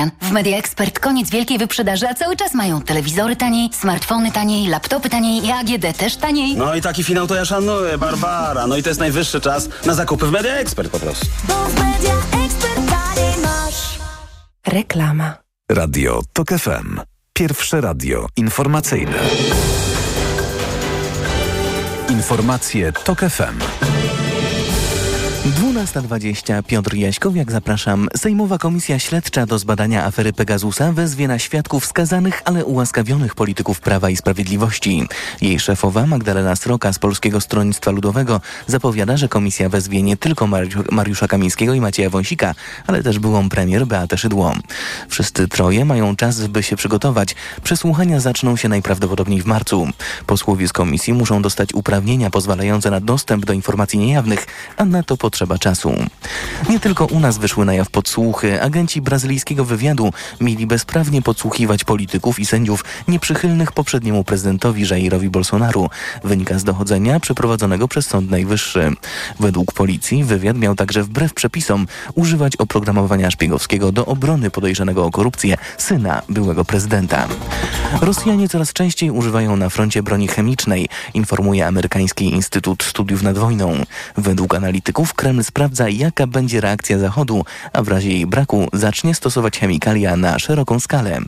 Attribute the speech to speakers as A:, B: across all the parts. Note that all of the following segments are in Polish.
A: Marian. W Media Expert koniec wielkiej wyprzedaży, a cały czas mają telewizory taniej, smartfony taniej, laptopy taniej i AGD też taniej.
B: No i taki finał to ja szanuję, Barbara. No i to jest najwyższy czas na zakupy w Media Expert po prostu.
C: Bo w Media Expert taniej masz.
D: Reklama.
E: Radio TOK FM. Pierwsze radio informacyjne. Informacje TOK FM.
F: 12.20 Piotr Jaśkowiak, zapraszam. Sejmowa Komisja Śledcza do zbadania afery Pegasusa wezwie na świadków skazanych, ale ułaskawionych polityków Prawa i Sprawiedliwości. Jej szefowa Magdalena Sroka z Polskiego Stronnictwa Ludowego zapowiada, że komisja wezwie nie tylko Mariu- Mariusza Kamińskiego i Macieja Wąsika, ale też byłą premier Beatę Szydło. Wszyscy troje mają czas, by się przygotować. Przesłuchania zaczną się najprawdopodobniej w marcu. Posłowie z komisji muszą dostać uprawnienia pozwalające na dostęp do informacji niejawnych, a na to potrzeba czasu. Nie tylko u nas wyszły na jaw podsłuchy. Agenci brazylijskiego wywiadu mieli bezprawnie podsłuchiwać polityków i sędziów nieprzychylnych poprzedniemu prezydentowi Jairowi Bolsonaru. Wynika z dochodzenia przeprowadzonego przez Sąd Najwyższy. Według policji wywiad miał także wbrew przepisom używać oprogramowania szpiegowskiego do obrony podejrzanego o korupcję syna byłego prezydenta. Rosjanie coraz częściej używają na froncie broni chemicznej, informuje amerykański Instytut Studiów nad Wojną. Według analityków Kreml sprawdza, jaka będzie reakcja Zachodu, a w razie jej braku zacznie stosować chemikalia na szeroką skalę.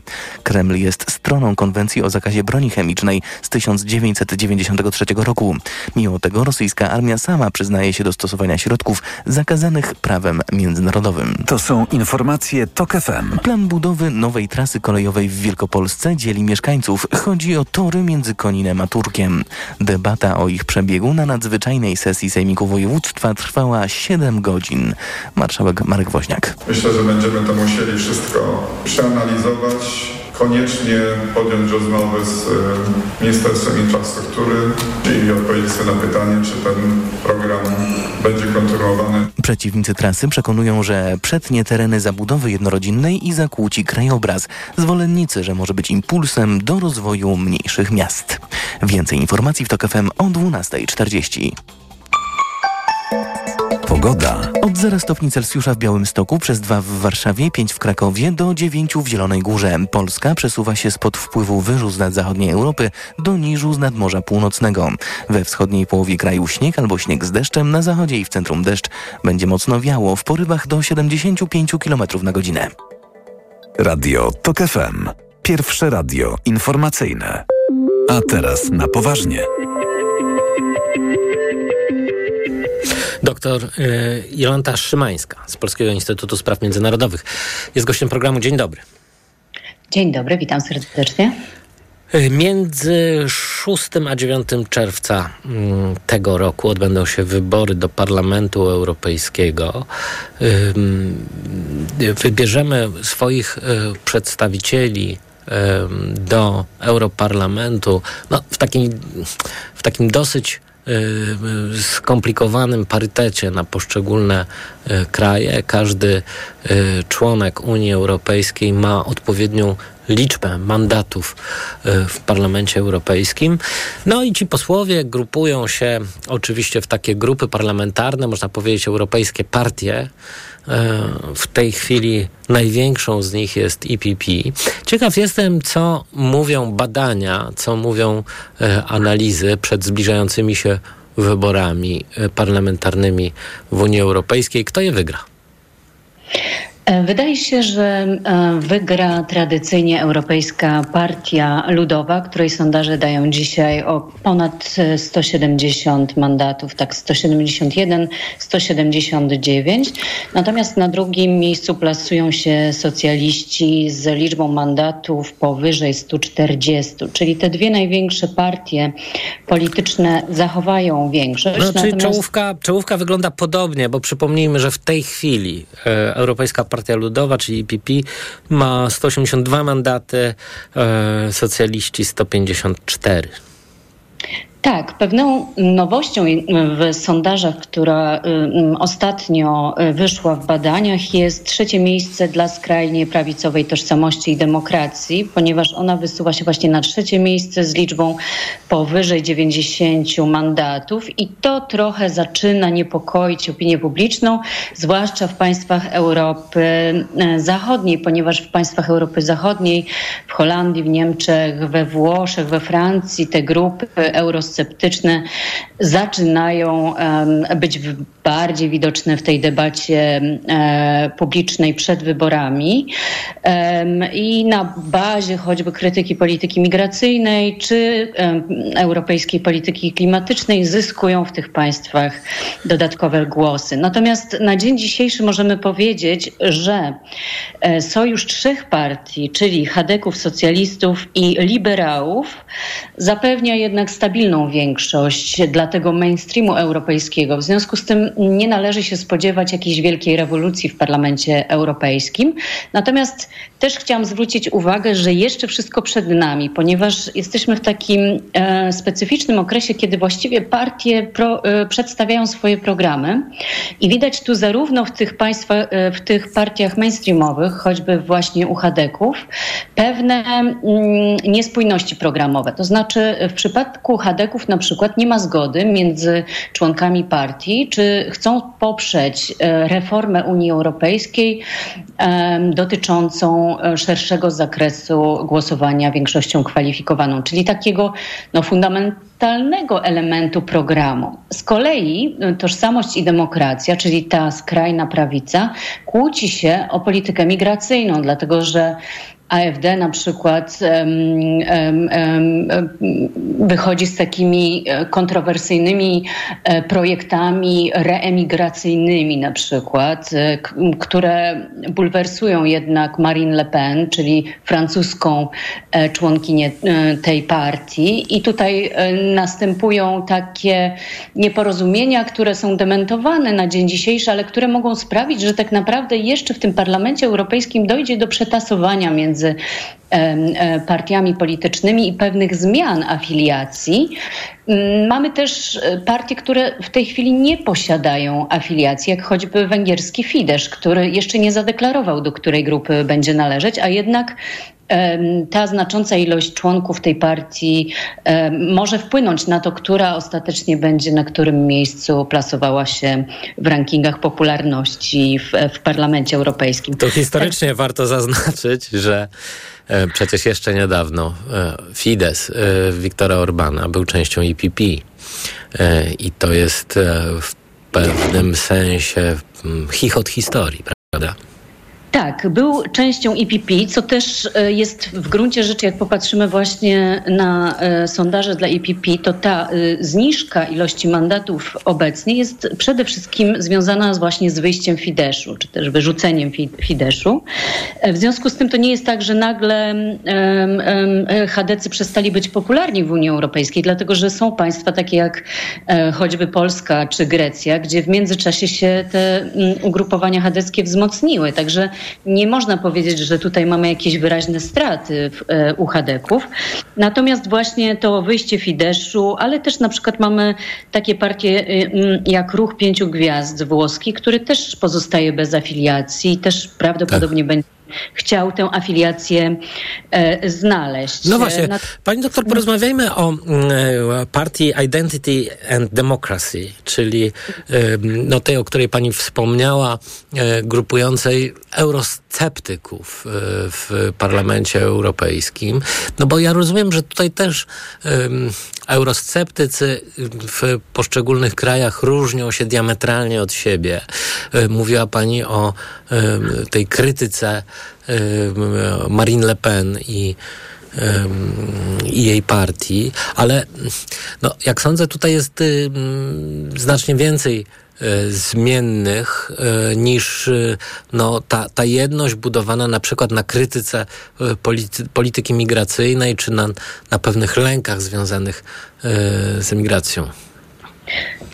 F: Kreml jest stroną konwencji o zakazie broni chemicznej z 1993 roku. Mimo tego rosyjska armia sama przyznaje się do stosowania środków zakazanych prawem międzynarodowym.
E: To są informacje TOK FM.
F: Plan budowy nowej trasy kolejowej w Wielkopolsce dzieli mieszkańców. Chodzi o tory między Koninem a Turkiem. Debata o ich przebiegu na nadzwyczajnej sesji Sejmiku Województwa trwała 7 godzin. Marszałek Marek Woźniak.
G: Myślę, że będziemy to musieli wszystko przeanalizować, koniecznie podjąć rozmowę z e, Ministerstwem Infrastruktury i odpowiedzieć sobie na pytanie, czy ten program będzie kontynuowany.
F: Przeciwnicy trasy przekonują, że przetnie tereny zabudowy jednorodzinnej i zakłóci krajobraz. Zwolennicy, że może być impulsem do rozwoju mniejszych miast. Więcej informacji w TOK FM o 12.40.
E: Pogoda.
F: Od 0 stopni Celsjusza w Białymstoku, przez 2 w Warszawie, 5 w Krakowie, do 9 w Zielonej Górze. Polska przesuwa się spod wpływu wyżu z nad zachodniej Europy do niżu z nad Morza Północnego. We wschodniej połowie kraju śnieg albo śnieg z deszczem, na zachodzie i w centrum deszcz. Będzie mocno wiało, w porywach do 75 km na godzinę.
E: Radio TOK FM. Pierwsze radio informacyjne. A teraz na poważnie.
H: Doktor y, Jolanta Szymańska z Polskiego Instytutu Spraw Międzynarodowych jest gościem programu. Dzień dobry.
I: Dzień dobry, witam serdecznie.
H: Y, Między 6 a 9 czerwca mm, tego roku odbędą się wybory do Parlamentu Europejskiego. Ym, y, Wybierzemy swoich przedstawicieli do Europarlamentu no, w, takim, w takim dosyć skomplikowanym parytecie na poszczególne y, kraje. Każdy y, członek Unii Europejskiej ma odpowiednią liczbę mandatów y, w Parlamencie Europejskim. No i ci posłowie grupują się oczywiście w takie grupy parlamentarne, można powiedzieć europejskie partie. Y, W tej chwili największą z nich jest EPP. Ciekaw jestem, co mówią badania, co mówią y, analizy przed zbliżającymi się wyborami parlamentarnymi w Unii Europejskiej. Kto je wygra?
I: E, Wydaje się, że e, wygra tradycyjnie Europejska Partia Ludowa, której sondaże dają dzisiaj o ponad e, 170 mandatów, tak 171, 179. Natomiast na drugim miejscu plasują się socjaliści z liczbą mandatów powyżej 140, czyli te dwie największe partie polityczne zachowają większość.
H: No, czyli
I: Natomiast-
H: czołówka, czołówka wygląda podobnie, bo przypomnijmy, że w tej chwili e, Europejska Partia Ludowa, czyli EPP, ma 182 mandaty, e, socjaliści 154.
I: Tak, pewną nowością w sondażach, która y, ostatnio y, wyszła w badaniach, jest trzecie miejsce dla skrajnie prawicowej tożsamości i demokracji, ponieważ ona wysuwa się właśnie na trzecie miejsce z liczbą powyżej 90 mandatów i to trochę zaczyna niepokoić opinię publiczną, zwłaszcza w państwach Europy y, Zachodniej, ponieważ w państwach Europy Zachodniej, w Holandii, w Niemczech, we Włoszech, we Francji te grupy eurosceptyczne sceptyczne zaczynają być bardziej widoczne w tej debacie e, publicznej przed wyborami i na bazie choćby krytyki polityki migracyjnej czy europejskiej polityki klimatycznej zyskują w tych państwach dodatkowe głosy. Natomiast na dzień dzisiejszy możemy powiedzieć, że e, sojusz trzech partii, czyli Hadeków, socjalistów i liberałów, zapewnia jednak stabilną większość dla tego mainstreamu europejskiego. W związku z tym nie należy się spodziewać jakiejś wielkiej rewolucji w Parlamencie Europejskim. Natomiast też chciałam zwrócić uwagę, że jeszcze wszystko przed nami, ponieważ jesteśmy w takim e, specyficznym okresie, kiedy właściwie partie pro, e, przedstawiają swoje programy i widać tu zarówno w tych państwach, e, w tych partiach mainstreamowych, choćby właśnie u Hadeków, pewne mm, niespójności programowe. To znaczy w przypadku Hadeków na przykład nie ma zgody między członkami partii, czy chcą poprzeć e, reformę Unii Europejskiej dotyczącą e, szerszego zakresu głosowania większością kwalifikowaną, czyli takiego no, fundamentalnego elementu programu. Z kolei e, tożsamość i demokracja, czyli ta skrajna prawica, kłóci się o politykę migracyjną, dlatego że AfD na przykład wychodzi z takimi e, kontrowersyjnymi e, projektami reemigracyjnymi na przykład, e, które bulwersują jednak Marine Le Pen, czyli francuską członkinię tej partii. I tutaj następują takie nieporozumienia, które są dementowane na dzień dzisiejszy, ale które mogą sprawić, że tak naprawdę jeszcze w tym Parlamencie Europejskim dojdzie do przetasowania między między e, partiami politycznymi i pewnych zmian afiliacji. Mm, mamy też e, partie, które w tej chwili nie posiadają afiliacji, jak choćby węgierski Fidesz, który jeszcze nie zadeklarował, do której grupy będzie należeć, a jednak ta znacząca ilość członków tej partii może wpłynąć na to, która ostatecznie będzie na którym miejscu plasowała się w rankingach popularności w, w Parlamencie Europejskim.
H: To historycznie tak. warto zaznaczyć, że e, przecież jeszcze niedawno e, Fidesz e, Wiktora Orbana był częścią EPP i to jest w pewnym sensie chichot historii, prawda?
I: Tak, był częścią EPP, co też e, jest w gruncie rzeczy, jak popatrzymy właśnie na e, sondaże dla EPP, to ta e, zniżka ilości mandatów obecnie jest przede wszystkim związana właśnie z wyjściem Fideszu, czy też wyrzuceniem Fideszu. W związku z tym to nie jest tak, że nagle Hadecy przestali być popularni w Unii Europejskiej, dlatego że są państwa takie jak choćby Polska czy Grecja, gdzie w międzyczasie się te ugrupowania chadeckie wzmocniły. Także nie można powiedzieć, że tutaj mamy jakieś wyraźne straty w, e, u Hadeków. Natomiast właśnie to wyjście Fideszu, ale też na przykład mamy takie partie y, jak Ruch Pięciu Gwiazd włoski, który też pozostaje bez afiliacji, też prawdopodobnie tak. będzie chciał tę afiliację e, znaleźć.
H: No właśnie, pani doktor, porozmawiajmy o e, partii Identity and Democracy, czyli e, no, tej, o której pani wspomniała, e, grupującej eurosceptyków e, w Parlamencie Europejskim. No bo ja rozumiem, że tutaj też eurosceptycy w poszczególnych krajach różnią się diametralnie od siebie. E, mówiła pani o tej krytyce Marine Le Pen i i jej partii, ale no, jak sądzę, tutaj jest y, znacznie więcej zmiennych y, niż no, ta, ta jedność budowana na przykład na krytyce polity, polityki migracyjnej czy na, na pewnych lękach związanych z emigracją.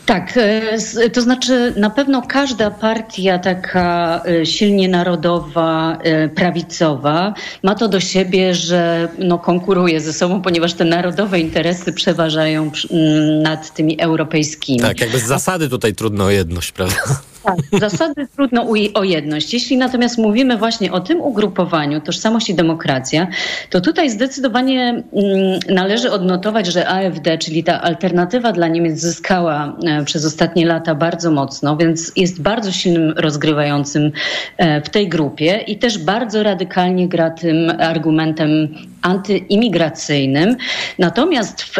I: Tak, e, to znaczy na pewno każda partia taka e, silnie narodowa, e, prawicowa ma to do siebie, że no, konkuruje ze sobą, ponieważ te narodowe interesy przeważają nad tymi europejskimi.
H: Tak, jakby z zasady tutaj trudno o jedność, prawda?
I: Tak, zasady trudno o jedność. Jeśli natomiast mówimy właśnie o tym ugrupowaniu, tożsamość i demokracja, to tutaj zdecydowanie mm, należy odnotować, że AfD, czyli ta alternatywa dla Niemiec zyskała e, przez ostatnie lata bardzo mocno, więc jest bardzo silnym rozgrywającym e, w tej grupie i też bardzo radykalnie gra tym argumentem antyimigracyjnym. Natomiast w,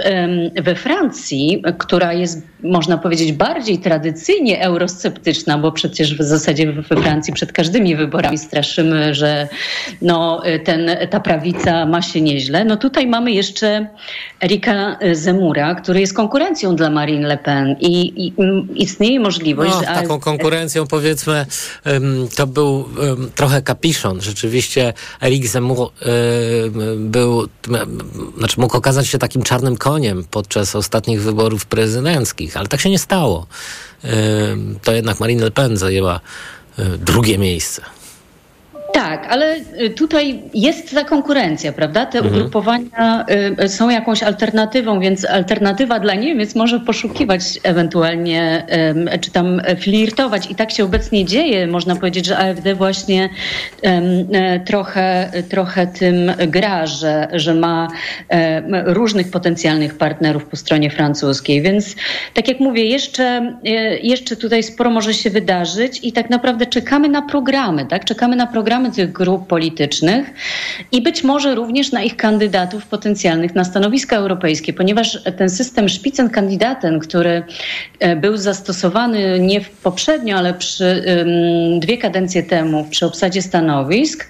I: we Francji, która jest, można powiedzieć, bardziej tradycyjnie eurosceptyczna, bo przecież w zasadzie we Francji przed każdymi wyborami straszymy, że no, ten, ta prawica ma się nieźle. No tutaj mamy jeszcze Erika Zemura, który jest konkurencją dla Marine Le Pen i, i istnieje możliwość,
H: No,
I: że
H: taką konkurencją powiedzmy to był trochę kapiszon. Rzeczywiście Eric Zemmour em, był, znaczy mógł okazać się takim czarnym koniem podczas ostatnich wyborów prezydenckich, ale tak się nie stało. To jednak Marine Le Pen zajęła e, drugie miejsce.
I: Tak, ale y, tutaj jest ta konkurencja, prawda? Te ugrupowania y, są jakąś alternatywą, więc alternatywa dla Niemiec może poszukiwać ewentualnie, czy tam flirtować. I tak się obecnie dzieje. Można powiedzieć, że AfD właśnie e, trochę, trochę tym gra, że, że ma różnych potencjalnych partnerów po stronie francuskiej. Więc tak jak mówię, jeszcze, e, jeszcze tutaj sporo może się wydarzyć i tak naprawdę czekamy na programy, tak? Czekamy na programy tych grup politycznych i być może również na ich kandydatów potencjalnych na stanowiska europejskie, ponieważ ten system Spitzenkandidaten, który e, był zastosowany nie poprzednio, ale przy dwie kadencje temu przy obsadzie stanowisk,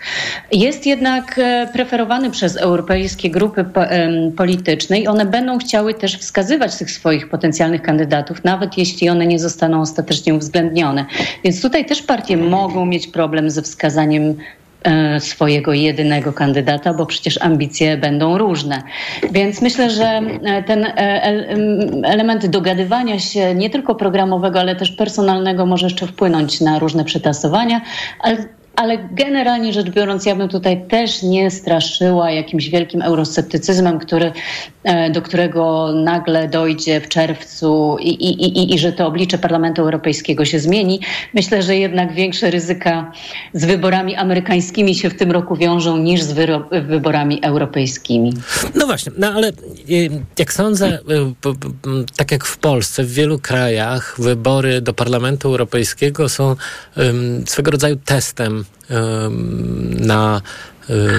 I: jest jednak e, preferowany przez europejskie grupy polityczne i one będą chciały też wskazywać tych swoich potencjalnych kandydatów, nawet jeśli one nie zostaną ostatecznie uwzględnione. Więc tutaj też partie mogą mieć problem ze wskazaniem swojego jedynego kandydata, bo przecież ambicje będą różne. Więc myślę, że e, ten e, el- em, element dogadywania się nie tylko programowego, ale też personalnego może jeszcze wpłynąć na różne przetasowania, ale ale generalnie rzecz biorąc, ja bym tutaj też nie straszyła jakimś wielkim eurosceptycyzmem, który, e, do którego nagle dojdzie w czerwcu i, i, i, i że to oblicze Parlamentu Europejskiego się zmieni. Myślę, że jednak większe ryzyka z wyborami amerykańskimi się w tym roku wiążą niż z wyborami europejskimi.
H: No właśnie, no ale y, jak sądzę, y, p- p- m, tak jak w Polsce, w wielu krajach wybory do Parlamentu Europejskiego są swego rodzaju testem na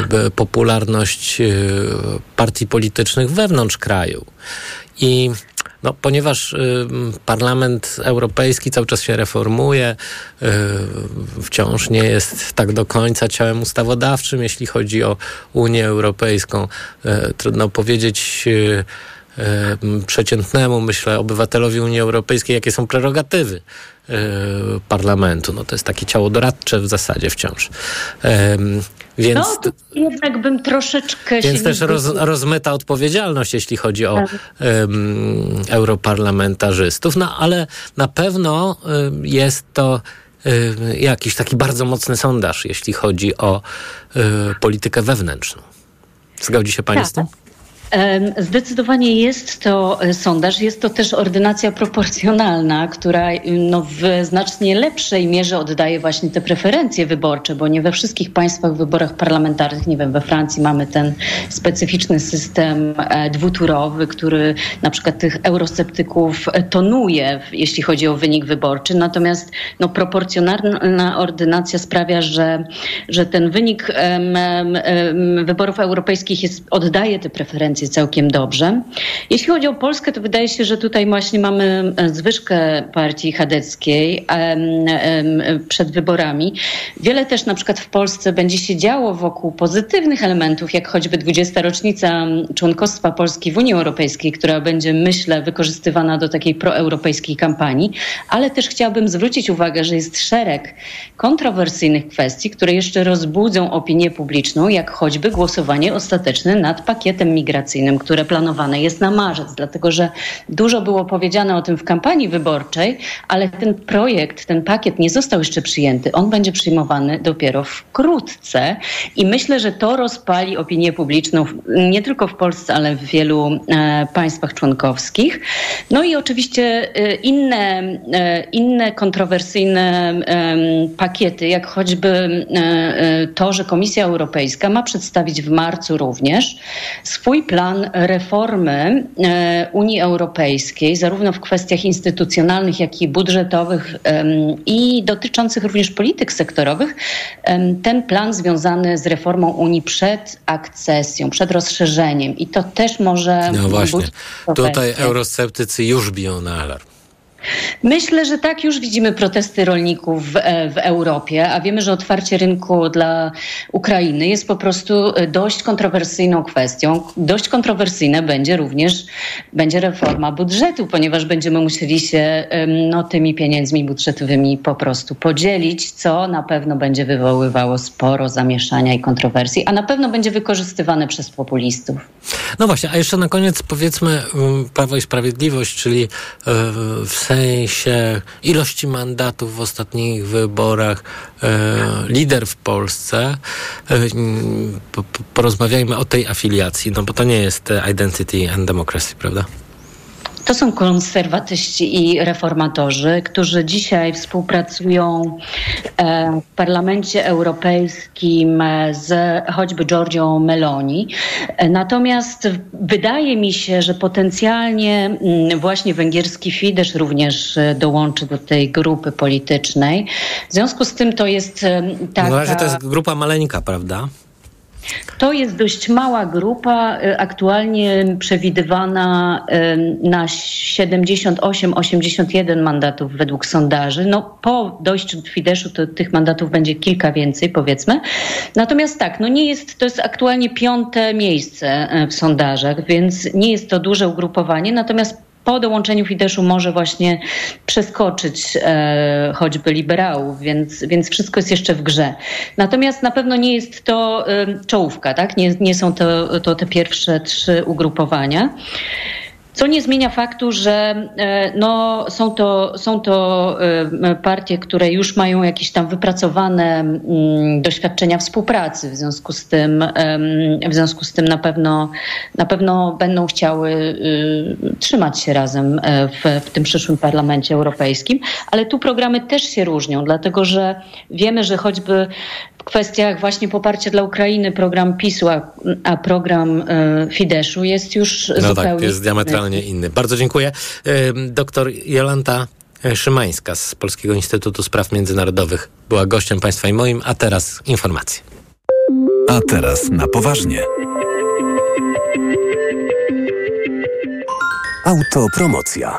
H: b- popularność y, partii politycznych wewnątrz kraju. I no, ponieważ Parlament Europejski cały czas się reformuje, y, wciąż nie jest tak do końca ciałem ustawodawczym, jeśli chodzi o Unię Europejską. Trudno powiedzieć przeciętnemu, myślę, obywatelowi Unii Europejskiej, jakie są prerogatywy y, parlamentu. No, to jest takie ciało doradcze w zasadzie wciąż. Więc
I: No, tu jednak bym troszeczkę
H: więc też roz, rozmyta odpowiedzialność, jeśli chodzi o em, europarlamentarzystów. No ale na pewno em, jest to em, jakiś taki bardzo mocny sondaż, jeśli chodzi o e, politykę wewnętrzną. Zgodzi się pani z tym?
I: Zdecydowanie jest to e, sondaż, jest to też ordynacja proporcjonalna, która y, no, w znacznie lepszej mierze oddaje właśnie te preferencje wyborcze, bo nie we wszystkich państwach w wyborach parlamentarnych, nie wiem, we Francji mamy ten specyficzny system e, dwuturowy, który na przykład tych eurosceptyków e, tonuje, jeśli chodzi o wynik wyborczy, natomiast no, proporcjonalna ordynacja sprawia, że, że ten wynik em, em, wyborów europejskich jest, oddaje te preferencje całkiem dobrze. Jeśli chodzi o Polskę, to wydaje się, że tutaj właśnie mamy e, zwyżkę partii chadeckiej przed wyborami. Wiele też na przykład w Polsce będzie się działo wokół pozytywnych elementów, jak choćby 20. rocznica członkostwa Polski w Unii Europejskiej, która będzie, myślę, wykorzystywana do takiej proeuropejskiej kampanii, ale też chciałabym zwrócić uwagę, że jest szereg kontrowersyjnych kwestii, które jeszcze rozbudzą opinię publiczną, jak choćby głosowanie ostateczne nad pakietem migracyjnym które planowane jest na marzec, dlatego że dużo było powiedziane o tym w kampanii wyborczej, ale ten projekt, ten pakiet nie został jeszcze przyjęty. On będzie przyjmowany dopiero wkrótce i myślę, że to rozpali opinię publiczną nie tylko w Polsce, ale w wielu e, państwach członkowskich. No i oczywiście e, inne, e, inne kontrowersyjne em, pakiety, jak choćby e, e, to, że Komisja Europejska ma przedstawić w marcu również swój plan reformy e, Unii Europejskiej, zarówno w kwestiach instytucjonalnych, jak i budżetowych i dotyczących również polityk sektorowych. Ten plan związany z reformą Unii przed akcesją, przed rozszerzeniem i to też może
H: No właśnie, tutaj eurosceptycy już biją na alarm.
I: Myślę, że tak już widzimy protesty rolników w, e, w Europie, a wiemy, że otwarcie rynku dla Ukrainy jest po prostu e, dość kontrowersyjną kwestią. Dość kontrowersyjna będzie również będzie reforma budżetu, ponieważ będziemy musieli się no, tymi pieniędzmi budżetowymi po prostu podzielić, co na pewno będzie wywoływało sporo zamieszania i kontrowersji, a na pewno będzie wykorzystywane przez populistów.
H: No właśnie, a jeszcze na koniec powiedzmy um, Prawo i Sprawiedliwość, czyli e, w sensie ilości mandatów w ostatnich wyborach, e, lider w Polsce. E, po- po- Porozmawiajmy o tej afiliacji, no bo to nie jest e, Identity and Democracy, prawda?
I: To są konserwatyści i reformatorzy, którzy dzisiaj współpracują e, w Parlamencie Europejskim z choćby Giorgio Meloni. E, Natomiast wydaje mi się, że potencjalnie mm, właśnie węgierski Fidesz również e, dołączy do tej grupy politycznej. W związku z tym to jest taka...
H: Na razie to jest grupa maleńka, prawda?
I: To jest dość mała grupa, y, aktualnie przewidywana na 78-81 mandatów według sondaży. No, po dojściu do Fideszu to tych mandatów będzie kilka więcej, powiedzmy. Natomiast tak, no nie jest, to jest aktualnie piąte miejsce y, w sondażach, więc nie jest to duże ugrupowanie, natomiast po dołączeniu Fideszu może właśnie przeskoczyć e, choćby liberałów, więc, więc wszystko jest jeszcze w grze. Natomiast na pewno nie jest to e, czołówka, tak? Nie, nie są to, to te pierwsze trzy ugrupowania. Co nie zmienia faktu, że e, no, są to, są to e, partie, które już mają jakieś tam wypracowane doświadczenia współpracy. W związku z tym, w związku z tym na, pewno, na pewno będą chciały y, trzymać się razem e, w, w tym przyszłym Parlamencie Europejskim. Ale tu programy też się różnią, dlatego że wiemy, że choćby kwestiach właśnie poparcia dla Ukrainy program PiSu, a, a program e, Fideszu jest już
H: No
I: zupełnie
H: tak, jest diametralnie inny. Bardzo dziękuję. Ym, Doktor Jolanta Szymańska z Polskiego Instytutu Spraw Międzynarodowych była gościem Państwa i moim, a teraz informacje.
E: A teraz na poważnie. Autopromocja.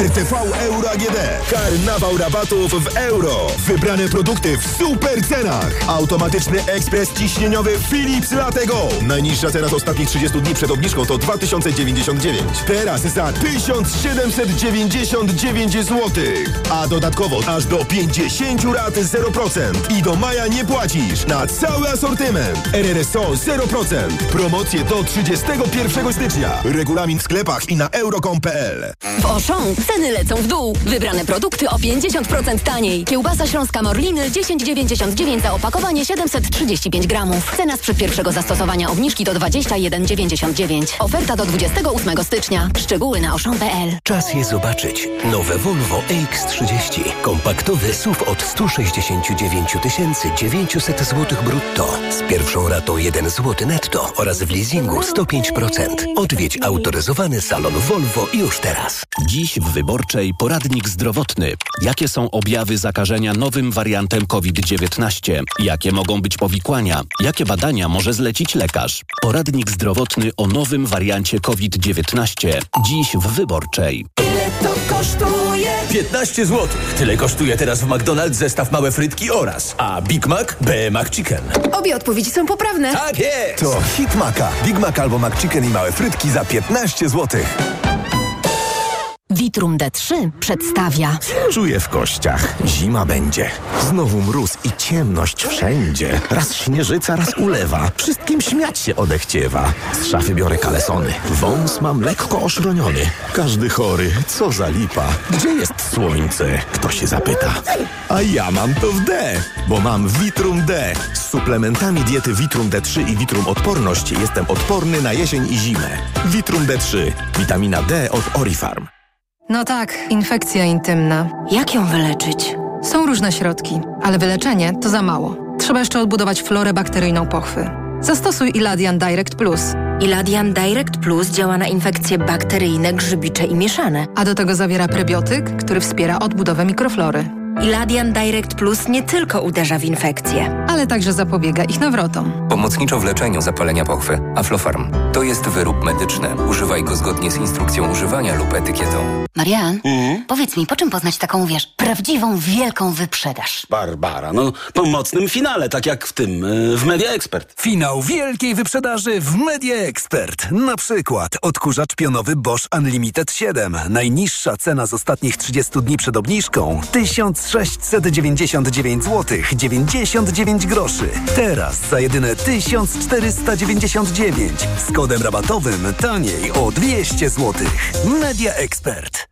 J: RTV Euro AGD. Karnawał rabatów w euro. Wybrane produkty w super cenach. Automatyczny ekspres ciśnieniowy Philips Latego. Najniższa cena z ostatnich 30 dni przed obniżką to 2099. Teraz za 1799 zł. A dodatkowo aż do 50 rat 0%. I do maja nie płacisz na cały asortyment. RRSO 0%. Promocje do 31 stycznia. Regulamin w sklepach i na euro.com.pl.
D: W ceny lecą w dół. Wybrane produkty o 50% taniej. Kiełbasa śląska Morliny 10,99 za opakowanie 735 gramów. Cena sprzed pierwszego zastosowania obniżki to 21,99. Oferta do 28 stycznia. Szczegóły na Auchan.pl.
K: Czas je zobaczyć. Nowe Volvo EX30. Kompaktowy SUV od 169 900 zł brutto. Z pierwszą ratą 1 zł netto oraz w leasingu 105%. Odwiedź autoryzowany salon Volvo już teraz.
L: Dziś w Wyborczej poradnik zdrowotny. Jakie są objawy zakażenia nowym wariantem COVID-19? Jakie mogą być powikłania? Jakie badania może zlecić lekarz? Poradnik zdrowotny o nowym wariancie COVID-19. Dziś w Wyborczej.
C: Ile to kosztuje?
M: 15 zł. Tyle kosztuje teraz w McDonald's zestaw małe frytki oraz, a Big Mac B Chicken.
N: Obie odpowiedzi są poprawne.
M: Tak jest!
J: To hit Maca. Big Mac albo McChicken i małe frytki za 15 zł.
D: Vitrum D3 przedstawia.
O: Czuję w kościach. Zima będzie. Znowu mróz i ciemność wszędzie. Raz śnieżyca, raz ulewa. Wszystkim śmiać się odechciewa. Z szafy biorę kalesony. Wąs mam lekko oszroniony. Każdy chory. Co za lipa. Gdzie jest słońce? Kto się zapyta. A ja mam to w D, bo mam Vitrum D. Z suplementami diety Vitrum D3 i Vitrum Odporność jestem odporny na jesień i zimę. Vitrum D3. Witamina D od Orifarm.
N: No tak, infekcja intymna.
A: Jak ją wyleczyć?
N: Są różne środki, ale wyleczenie to za mało. Trzeba jeszcze odbudować florę bakteryjną pochwy. Zastosuj Iladian Direct Plus.
A: Iladian Direct Plus działa na infekcje bakteryjne, grzybicze i mieszane.
N: A do tego zawiera prebiotyk, który wspiera odbudowę mikroflory.
A: Iladian Direct Plus nie tylko uderza w infekcje,
N: ale także zapobiega ich nawrotom.
P: Pomocniczo w leczeniu zapalenia pochwy. Aflofarm. To jest wyrób medyczny. Używaj go zgodnie z instrukcją używania lub etykietą.
A: Marian, powiedz mi, po czym poznać taką, wiesz, prawdziwą, wielką wyprzedaż?
B: Barbara, no po mocnym finale, tak jak w tym, y, w Media Expert.
E: Finał wielkiej wyprzedaży w Media Expert. Na przykład odkurzacz pionowy Bosch Unlimited 7. Najniższa cena z ostatnich 30 dni przed obniżką 1699 zł 99 groszy. Teraz za jedyne 1499 z kodem rabatowym taniej o 200 zł. Media Expert.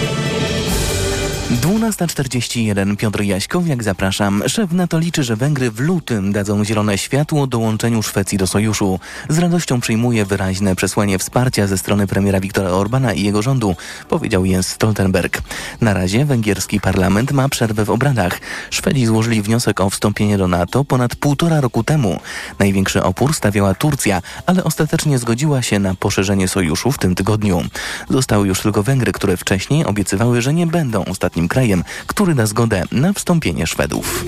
F: 12.41 Piotr Jaśkowiak, zapraszam. Szef NATO liczy, że Węgry w lutym dadzą zielone światło dołączeniu Szwecji do sojuszu. Z radością przyjmuje wyraźne przesłanie wsparcia ze strony premiera Viktora Orbana i jego rządu, powiedział Jens Stoltenberg. Na razie węgierski parlament ma przerwę w obradach. Szwedzi złożyli wniosek o wstąpienie do NATO ponad półtora roku temu. Największy opór stawiała Turcja, ale ostatecznie zgodziła się na poszerzenie sojuszu w tym tygodniu. Zostały już tylko Węgry, które wcześniej obiecywały, że nie będą ostatnim krajem, który da zgodę na wstąpienie Szwedów.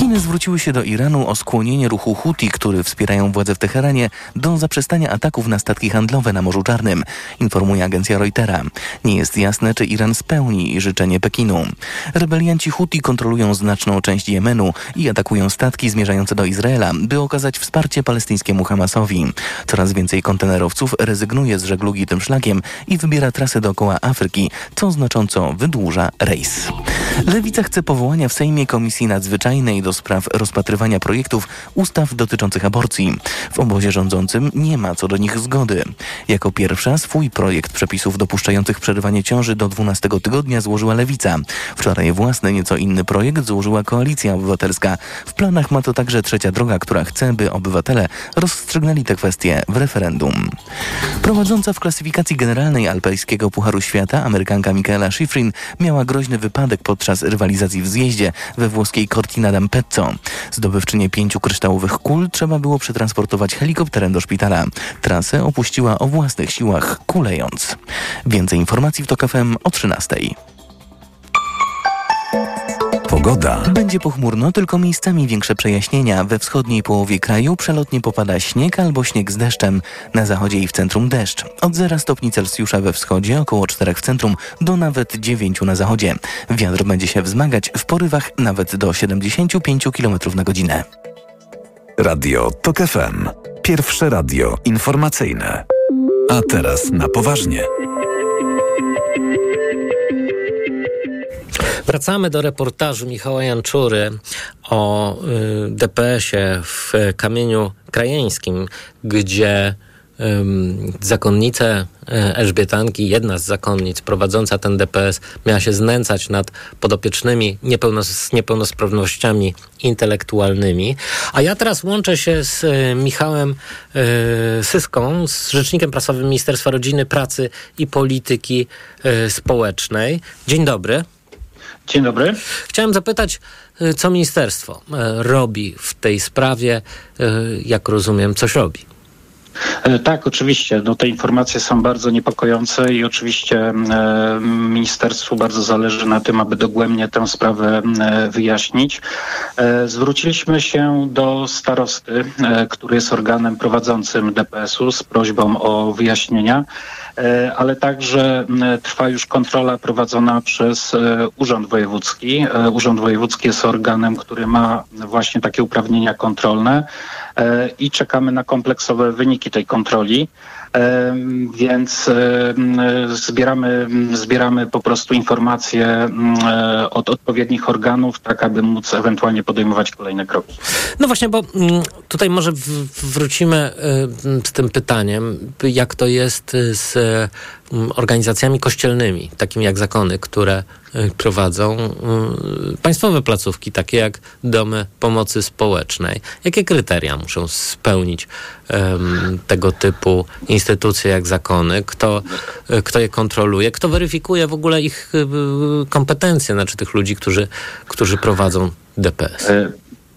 F: Chiny zwróciły się do Iranu o skłonienie ruchu Houthi, który wspierają władze w Teheranie, do zaprzestania ataków na statki handlowe na Morzu Czarnym, informuje agencja Reutera. Nie jest jasne, czy Iran spełni życzenie Pekinu. Rebelianci Houthi kontrolują znaczną część Jemenu i atakują statki zmierzające do Izraela, by okazać wsparcie palestyńskiemu Hamasowi. Coraz więcej kontenerowców rezygnuje z żeglugi tym szlakiem i wybiera trasę dookoła Afryki, co znacząco wydłuża rejs. Lewica chce powołania w Sejmie Komisji Nadzwyczajnej do spraw rozpatrywania projektów ustaw dotyczących aborcji. W obozie rządzącym nie ma co do nich zgody. Jako pierwsza swój projekt przepisów dopuszczających przerywanie ciąży do 12 tygodnia złożyła Lewica. Wczoraj własny, nieco inny projekt złożyła Koalicja Obywatelska. W planach ma to także trzecia droga, która chce, by obywatele rozstrzygnęli te kwestie w referendum. Prowadząca w klasyfikacji generalnej alpejskiego Pucharu Świata Amerykanka Michaela Schifrin miała groźny wypadek podczas rywalizacji w zjeździe we włoskiej Cortina d'Ampezzo. Zdobywczynię pięciu kryształowych kul trzeba było przetransportować helikopterem do szpitala. Trasę opuściła o własnych siłach, kulejąc. Więcej informacji w TOK FM o 13.
E: Pogoda.
F: Będzie pochmurno, tylko miejscami większe przejaśnienia. We wschodniej połowie kraju przelotnie popada śnieg albo śnieg z deszczem. Na zachodzie i w centrum deszcz. Od 0 stopni Celsjusza we wschodzie, około 4 w centrum, do nawet 9 na zachodzie. Wiatr będzie się wzmagać w porywach nawet do 75 km na godzinę.
E: Radio TOK FM. Pierwsze radio informacyjne. A teraz na poważnie.
H: Wracamy do reportażu Michała Janczury o y, DPS-ie w Kamieniu Krajeńskim, gdzie zakonnice e, Elżbietanki, jedna z zakonnic prowadząca ten DPS, miała się znęcać nad podopiecznymi niepełnos z niepełnosprawnościami intelektualnymi. A ja teraz łączę się z e, Michałem Syską, z rzecznikiem prasowym Ministerstwa Rodziny, Pracy i Polityki Społecznej. Dzień dobry.
Q: Dzień dobry.
H: Chciałem zapytać, e, co ministerstwo e, robi w tej sprawie, e, jak rozumiem, coś robi.
Q: E, Tak, oczywiście. No, te informacje są bardzo niepokojące i oczywiście e, ministerstwu bardzo zależy na tym, aby dogłębnie tę sprawę e, wyjaśnić. Zwróciliśmy się do starosty, który jest organem prowadzącym DPS-u z prośbą o wyjaśnienia, ale także m, trwa już kontrola prowadzona przez Urząd Wojewódzki. Urząd Wojewódzki jest organem, który ma właśnie takie uprawnienia kontrolne i czekamy na kompleksowe wyniki tej kontroli. Więc zbieramy, zbieramy po prostu informacje em, e, od odpowiednich organów, tak aby móc ewentualnie podejmować kolejne kroki.
H: No właśnie, bo mm, tutaj może wrócimy z tym pytaniem, jak to jest y, z y, organizacjami kościelnymi, takimi jak zakony, które prowadzą państwowe placówki, takie jak domy pomocy społecznej. Jakie kryteria muszą spełnić tego typu instytucje jak zakony? Kto, kto je kontroluje? Kto weryfikuje w ogóle ich y, y, kompetencje, znaczy tych ludzi, którzy, którzy prowadzą DPS?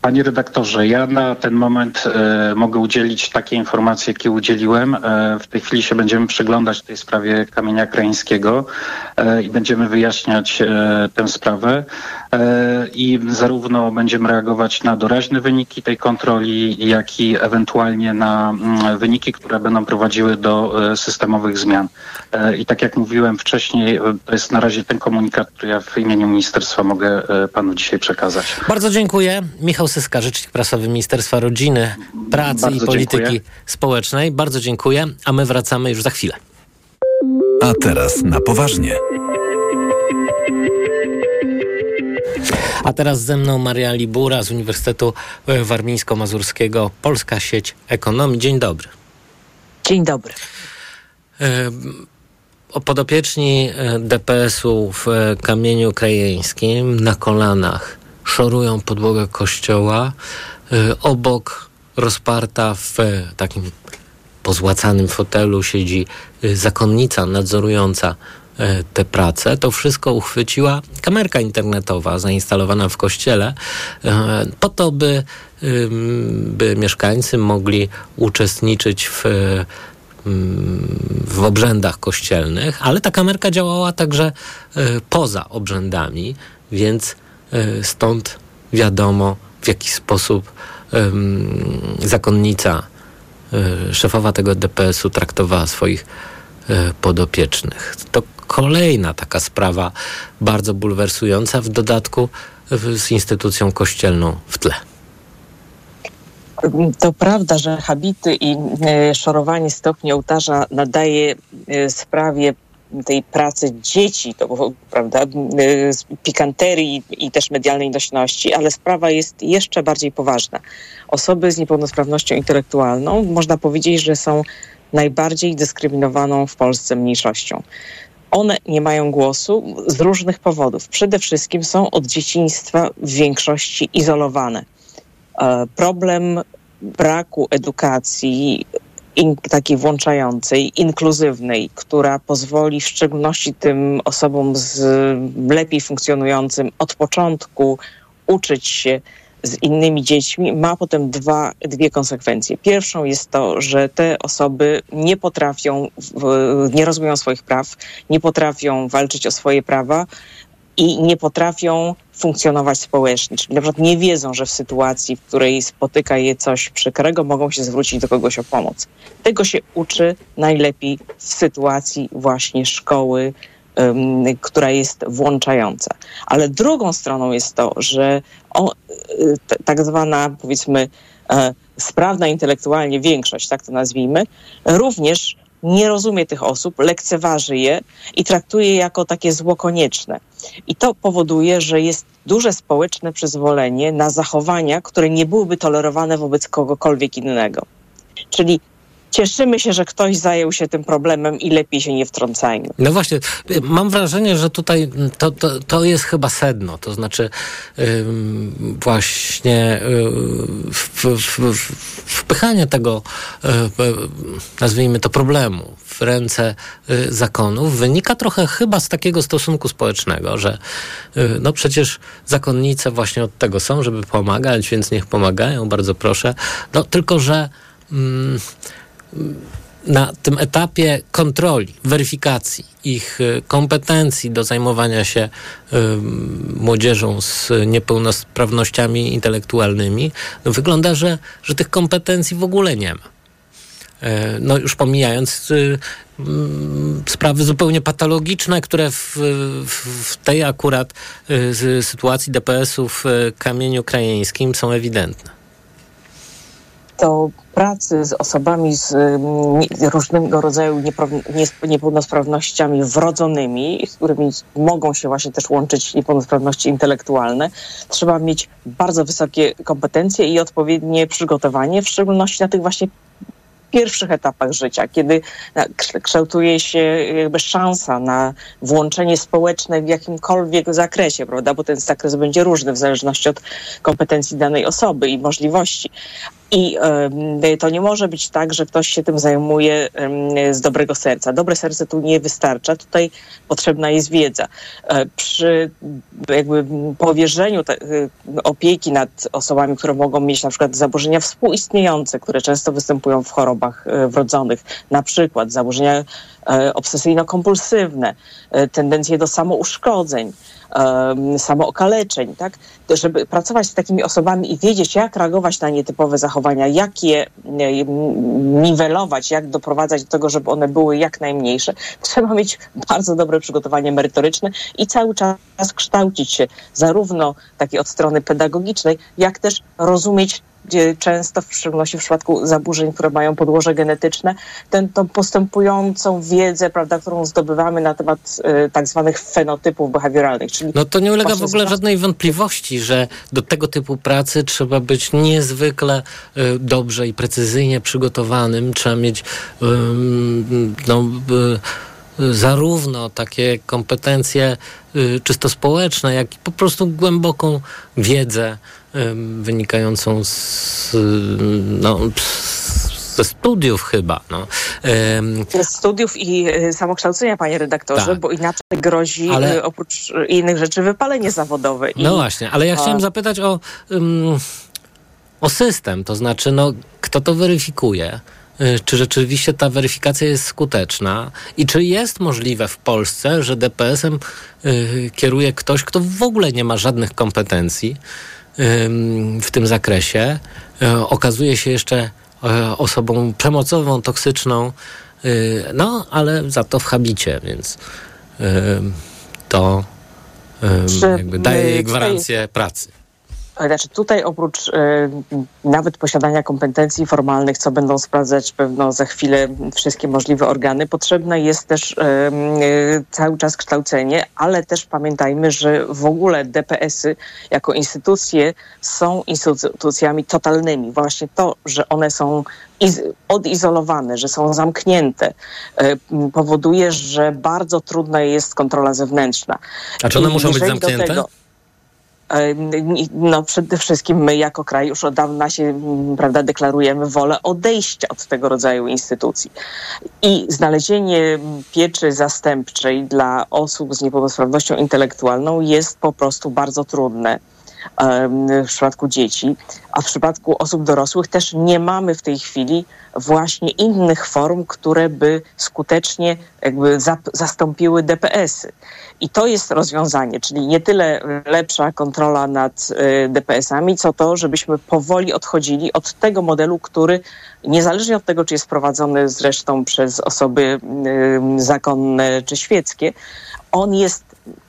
Q: Panie redaktorze, ja na ten moment e, mogę udzielić takie informacje, jakie udzieliłem. E, w tej chwili się będziemy przyglądać tej sprawie kamienia krańskiego e, i będziemy wyjaśniać e, tę sprawę. E, I zarówno będziemy reagować na doraźne wyniki tej kontroli, jak i ewentualnie na mm, wyniki, które będą prowadziły do e, systemowych zmian. I tak jak mówiłem wcześniej, to jest na razie ten komunikat, który ja w imieniu ministerstwa mogę panu dzisiaj przekazać.
H: Bardzo dziękuję. Michał Syska, rzecznik prasowy Ministerstwa Rodziny, Pracy
Q: Bardzo
H: i Polityki
Q: dziękuję.
H: Społecznej. Bardzo dziękuję, a my wracamy już za chwilę.
E: A teraz na poważnie.
H: A teraz ze mną Maria Libura z Uniwersytetu e, Warmińsko-Mazurskiego, Polska Sieć Ekonomii. Dzień dobry.
R: Dzień dobry.
H: E, o Podopieczni e, DPS-u w Kamieniu Krajeńskim na kolanach szorują podłogę kościoła. E, Obok rozparta w takim pozłacanym fotelu siedzi e, zakonnica nadzorująca e, te prace. To wszystko uchwyciła kamerka internetowa zainstalowana w kościele po to, by, by mieszkańcy mogli uczestniczyć w w obrzędach kościelnych, ale ta kamerka działała także poza obrzędami, więc stąd wiadomo, w jaki sposób zakonnica, e, szefowa tego DPS-u traktowała swoich e, podopiecznych. To kolejna taka sprawa bardzo bulwersująca, w dodatku z instytucją kościelną w tle.
R: To prawda, że habity i e, szorowanie stopni ołtarza nadaje e, sprawie tej pracy dzieci, to prawda, z pikanterii i też medialnej nośności, ale sprawa jest jeszcze bardziej poważna. Osoby z niepełnosprawnością intelektualną można powiedzieć, że są najbardziej dyskryminowaną w Polsce mniejszością. One nie mają głosu z różnych powodów. Przede wszystkim są od dzieciństwa w większości izolowane. E, problem braku edukacji in, takiej włączającej, inkluzywnej, która pozwoli w szczególności tym osobom z lepiej funkcjonującym od początku uczyć się z innymi dziećmi, ma potem dwa, dwie konsekwencje. Pierwszą jest to, że te osoby nie potrafią, nie rozumieją swoich praw, nie potrafią walczyć o swoje prawa, i nie potrafią funkcjonować społecznie. Czyli na przykład nie wiedzą, że w sytuacji, w której spotyka je coś przykrego, mogą się zwrócić do kogoś o pomoc. Tego się uczy najlepiej w sytuacji właśnie szkoły, em, która jest włączająca. Ale drugą stroną jest to, że o, y, t- tak zwana, powiedzmy, e, sprawna intelektualnie większość, tak to nazwijmy, również nie rozumie tych osób, lekceważy je i traktuje je jako takie zło konieczne. I to powoduje, że jest duże społeczne przyzwolenie na zachowania, które nie byłyby tolerowane wobec kogokolwiek innego. Czyli cieszymy się, że ktoś zajął się tym problemem i lepiej się nie wtrącajmy.
H: No właśnie, mam wrażenie, że tutaj to, to, to jest chyba sedno, to znaczy właśnie y, wpychanie tego, y, y, nazwijmy to problemu, w ręce zakonów wynika trochę chyba z takiego stosunku społecznego, że no przecież zakonnice właśnie od tego są, żeby pomagać, więc niech pomagają, bardzo proszę. No tylko, że mm, na tym etapie kontroli, weryfikacji ich y, kompetencji do zajmowania się y, młodzieżą z niepełnosprawnościami intelektualnymi, no wygląda, że, że tych kompetencji w ogóle nie ma. E, No już pomijając y, mm, sprawy zupełnie patologiczne, które w, w, w tej akurat sytuacji DPS-u w y, kamieniu krajeńskim są ewidentne.
R: Do pracy z osobami z mm, różnego rodzaju niepełnosprawnościami wrodzonymi, z którymi mogą się właśnie też łączyć niepełnosprawności intelektualne, trzeba mieć bardzo wysokie kompetencje i odpowiednie przygotowanie, w szczególności na tych właśnie pierwszych etapach życia, kiedy kształ- kształtuje się jakby szansa na włączenie społeczne w jakimkolwiek zakresie, prawda? Bo ten zakres będzie różny w zależności od kompetencji danej osoby i możliwości. I to nie może być tak, że ktoś się tym zajmuje z dobrego serca. Dobre serce tu nie wystarcza, tutaj potrzebna jest wiedza. E, Przy jakby powierzeniu te, y, opieki nad osobami, które mogą mieć na przykład zaburzenia współistniejące, które często występują w chorobach e, wrodzonych, na przykład zaburzenia e, obsesyjno-kompulsywne, e, tendencje do samouszkodzeń, samookaleczeń, tak? Żeby pracować z takimi osobami i wiedzieć, jak reagować na nietypowe zachowania, jak je e, niwelować, jak doprowadzać do tego, żeby one były jak najmniejsze, trzeba mieć bardzo dobre przygotowanie merytoryczne i cały czas kształcić się zarówno takiej od strony pedagogicznej, jak też rozumieć często, w szczególności w przypadku zaburzeń, które mają podłoże genetyczne, tę tą postępującą wiedzę, prawda, którą zdobywamy na temat y, tak zwanych fenotypów behawioralnych. Czyli
H: No to nie ulega w ogóle żadnej wątpliwości, że do tego typu pracy trzeba być niezwykle y, dobrze i precyzyjnie przygotowanym. Trzeba mieć no, y, zarówno takie kompetencje y, czysto społeczne, jak i po prostu głęboką wiedzę wynikającą z, no, ze studiów chyba. No.
R: Ze studiów i y, samokształcenia, panie redaktorze,
H: Tak.
R: bo inaczej grozi
H: Ale-
R: y, oprócz y, innych rzeczy wypalenie zawodowe. I,
H: No właśnie, ale ja chciałem zapytać o, o system, to znaczy, no, kto to weryfikuje? Czy rzeczywiście ta weryfikacja jest skuteczna i czy jest możliwe w Polsce, że DPS-em kieruje ktoś, kto w ogóle nie ma żadnych kompetencji w tym zakresie, y, okazuje się jeszcze y, osobą przemocową, toksyczną, y, no ale za to w habicie, więc to jakby daje jej gwarancję pracy.
R: Znaczy tutaj oprócz y, nawet posiadania kompetencji formalnych, co będą sprawdzać pewno za chwilę wszystkie możliwe organy, potrzebne jest też y, y, cały czas kształcenie, ale też pamiętajmy, że w ogóle DPS-y jako instytucje są instytucjami totalnymi. Właśnie to, że one są iz- odizolowane, że są zamknięte, powoduje, że bardzo trudna jest kontrola zewnętrzna.
H: A czy one
R: I
H: muszą być zamknięte?
R: tego- No przede wszystkim my jako kraj już od dawna się prawda, deklarujemy wolę odejścia od tego rodzaju instytucji. I znalezienie pieczy zastępczej dla osób z niepełnosprawnością intelektualną jest po prostu bardzo trudne w przypadku dzieci, a w przypadku osób dorosłych też nie mamy w tej chwili właśnie innych form, które by skutecznie jakby zastąpiły DPS-y. I to jest rozwiązanie, czyli nie tyle lepsza kontrola nad y, DPS-ami, co to, żebyśmy powoli odchodzili od tego modelu, który niezależnie od tego, czy jest prowadzony zresztą przez osoby y, zakonne czy świeckie, on jest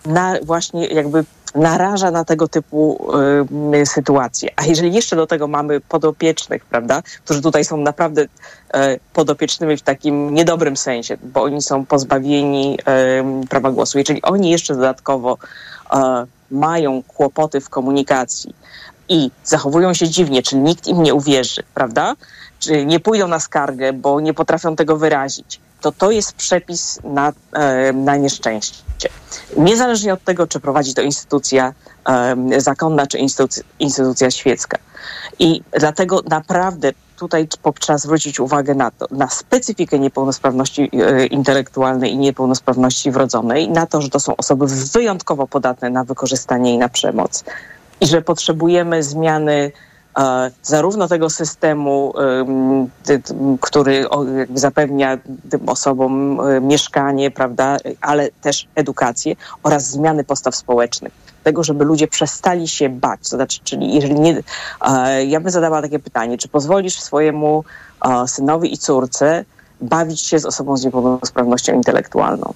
R: na, właśnie jakby naraża na tego typu y, sytuacje. A jeżeli jeszcze do tego mamy podopiecznych, prawda, którzy tutaj są naprawdę y, podopiecznymi w takim niedobrym sensie, bo oni są pozbawieni y, prawa głosu. Jeżeli oni jeszcze dodatkowo y, mają kłopoty w komunikacji i zachowują się dziwnie, czyli nikt im nie uwierzy, prawda? czy nie pójdą na skargę, bo nie potrafią tego wyrazić, to to jest przepis na, na nieszczęście. Niezależnie od tego, czy prowadzi to instytucja zakonna, czy instytucja, instytucja świecka. I dlatego naprawdę tutaj trzeba zwrócić uwagę na to, na specyfikę niepełnosprawności e, intelektualnej i niepełnosprawności wrodzonej, na to, że to są osoby wyjątkowo podatne na wykorzystanie i na przemoc. I że potrzebujemy zmiany zarówno tego systemu, który zapewnia tym osobom e, mieszkanie, prawda, ale też edukację oraz zmiany postaw społecznych. Tego, żeby ludzie przestali się bać. To znaczy, czyli jeżeli nie. Ja bym zadała takie pytanie, czy pozwolisz swojemu synowi i córce bawić się z osobą z niepełnosprawnością intelektualną?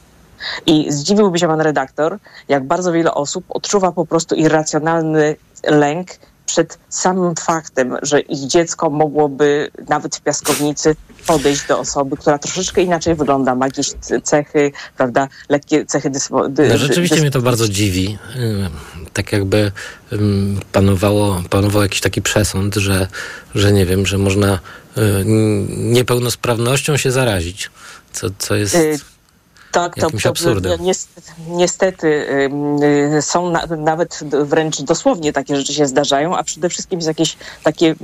R: I zdziwiłby się pan redaktor, jak bardzo wiele osób odczuwa po prostu irracjonalny lęk przed samym faktem, że ich dziecko mogłoby nawet w piaskownicy podejść do osoby, która troszeczkę inaczej wygląda, ma jakieś cechy, prawda, lekkie cechy dyspo, dy,
H: No, rzeczywiście
R: dys-
H: mnie to bardzo dziwi. Tak jakby panowało, panował jakiś taki przesąd, że, że nie wiem, że można y, niepełnosprawnością się zarazić. Co, co jest.
R: Y, Tak, to,
H: Jakimś
R: to
H: absurdem.
R: niestety, niestety y, są na, nawet wręcz dosłownie takie rzeczy się zdarzają, a przede wszystkim jest jakiś taki y,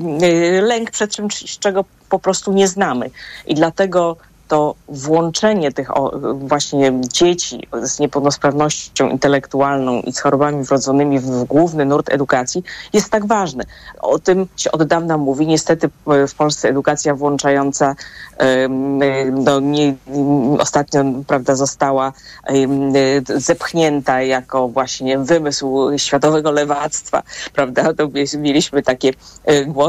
R: lęk przed czymś, czego po prostu nie znamy. I dlatego to włączenie tych właśnie dzieci z niepełnosprawnością intelektualną i z chorobami wrodzonymi w główny nurt edukacji jest tak ważne. O tym się od dawna mówi. Niestety w- w Polsce edukacja włączająca em, no, nie, ostatnio prawda, została em, zepchnięta jako właśnie wymysł światowego lewactwa. Prawda? To mieliśmy takie e, głosy